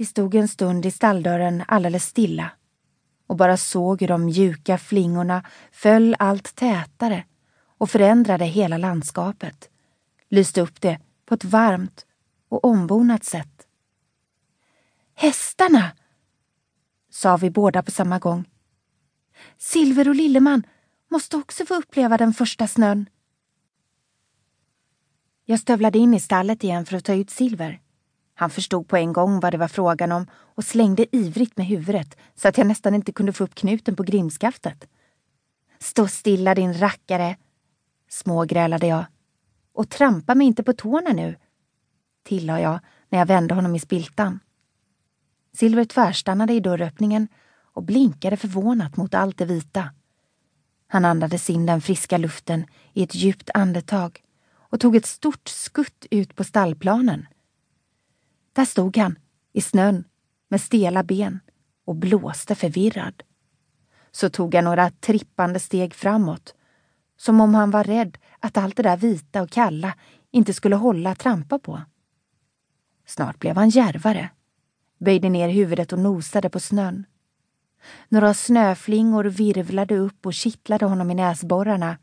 Vi stod en stund i stalldörren alldeles stilla och bara såg hur de mjuka flingorna föll allt tätare och förändrade hela landskapet, lyste upp det på ett varmt och ombonat sätt. Hästarna! sa vi båda på samma gång. Silver och Lilleman måste också få uppleva den första snön. Jag stövlade in i stallet igen för att ta ut Silver. Han förstod på en gång vad det var frågan om och slängde ivrigt med huvudet så att jag nästan inte kunde få upp knuten på grimskaftet. Stå stilla din rackare, smågrälade jag. Och trampa mig inte på tårna nu, tillade jag när jag vände honom i spiltan. Silver tvärstannade i dörröppningen och blinkade förvånat mot allt det vita. Han andades in den friska luften i ett djupt andetag och tog ett stort skutt ut på stallplanen. Där stod han, i snön, med stela ben och blåste förvirrad. Så tog han några trippande steg framåt, som om han var rädd att allt det där vita och kalla inte skulle hålla att trampa på. Snart blev han järvare, böjde ner huvudet och nosade på snön. Några snöflingor virvlade upp och kittlade honom i näsborrarna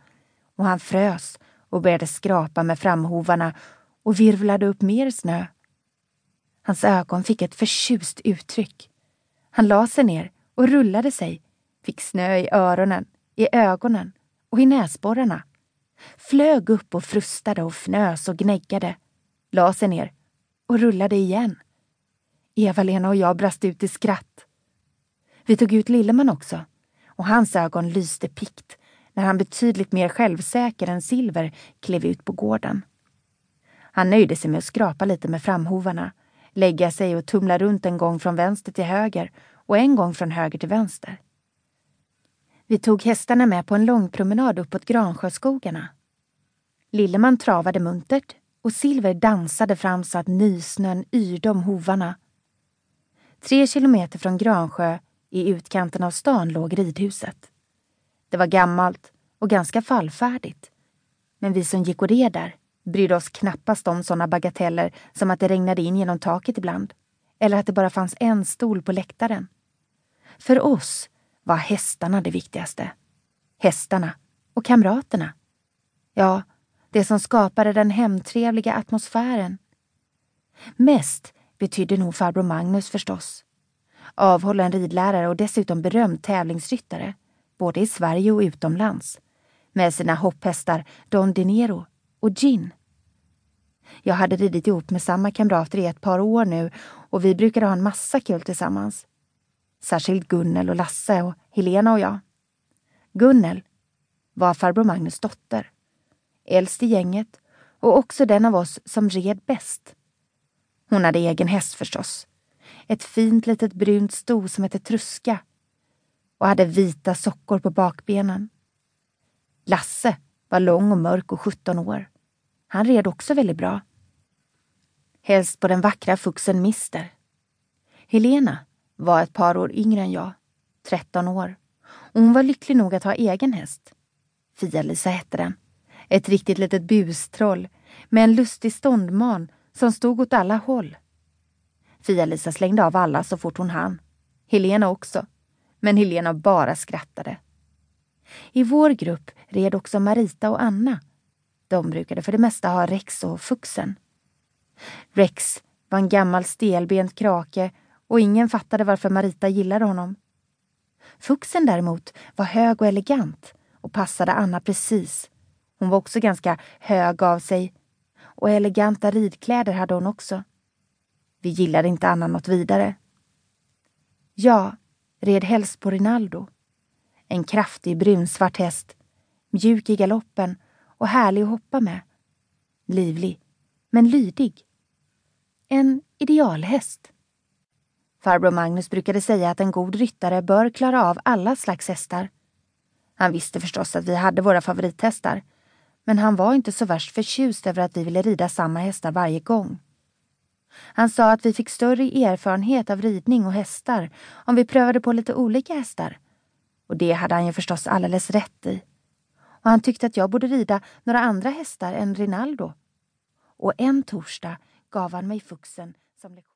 och han frös och började skrapa med framhovarna och virvlade upp mer snö. Hans ögon fick ett förtjust uttryck. Han la sig ner och rullade sig, fick snö i öronen, i ögonen och i näsborrarna. Flög upp och frustade och fnös och gnäggade. La sig ner och rullade igen. Eva-Lena och jag brast ut i skratt. Vi tog ut Lilleman också och hans ögon lyste pikt när han betydligt mer självsäker än Silver klev ut på gården. Han nöjde sig med att skrapa lite med framhovarna, lägga sig och tumla runt en gång från vänster till höger och en gång från höger till vänster. Vi tog hästarna med på en lång promenad uppåt Gransjöskogarna. Lilleman travade muntert och Silver dansade fram så att nysnön yrde om hovarna. Tre kilometer från Gransjö, i utkanten av stan, låg ridhuset. Det var gammalt och ganska fallfärdigt. Men vi som gick och red där brydde oss knappast om sådana bagateller som att det regnade in genom taket ibland. Eller att det bara fanns en stol på läktaren. För oss var hästarna det viktigaste. Hästarna och kamraterna. Ja, det som skapade den hemtrevliga atmosfären. Mest betydde nog farbror Magnus förstås. Avhållen ridlärare och dessutom berömd tävlingsryttare både i Sverige och utomlands, med sina hopphästar Don Dinero och Gin. Jag hade ridit ihop med samma kamrater i ett par år nu och vi brukade ha en massa kul tillsammans. Särskilt Gunnel och Lasse och Helena och jag. Gunnel var farbror Magnus dotter. Äldst i gänget och också den av oss som red bäst. Hon hade egen häst förstås. Ett fint litet brunt sto som hette Truska och hade vita sockor på bakbenen. Lasse var lång och mörk och 17 år. Han red också väldigt bra. Helst på den vackra fuxen Mister. Helena var ett par år yngre än jag, 13 år. Och hon var lycklig nog att ha egen häst. Fia-Lisa hette den. Ett riktigt litet bustroll med en lustig ståndman som stod åt alla håll. Fia-Lisa slängde av alla så fort hon hann. Helena också men Helena bara skrattade. I vår grupp red också Marita och Anna. De brukade för det mesta ha Rex och Fuxen. Rex var en gammal stelbent krake och ingen fattade varför Marita gillade honom. Fuxen däremot var hög och elegant och passade Anna precis. Hon var också ganska hög av sig och eleganta ridkläder hade hon också. Vi gillade inte Anna något vidare. Ja, red helst på Rinaldo. En kraftig brunsvart häst, mjuk i galoppen och härlig att hoppa med. Livlig, men lydig. En idealhäst. Farbror Magnus brukade säga att en god ryttare bör klara av alla slags hästar. Han visste förstås att vi hade våra favorithästar, men han var inte så värst förtjust över att vi ville rida samma hästar varje gång. Han sa att vi fick större erfarenhet av ridning och hästar om vi prövade på lite olika hästar. Och det hade han ju förstås alldeles rätt i. Och han tyckte att jag borde rida några andra hästar än Rinaldo. Och en torsdag gav han mig fuxen som lektion.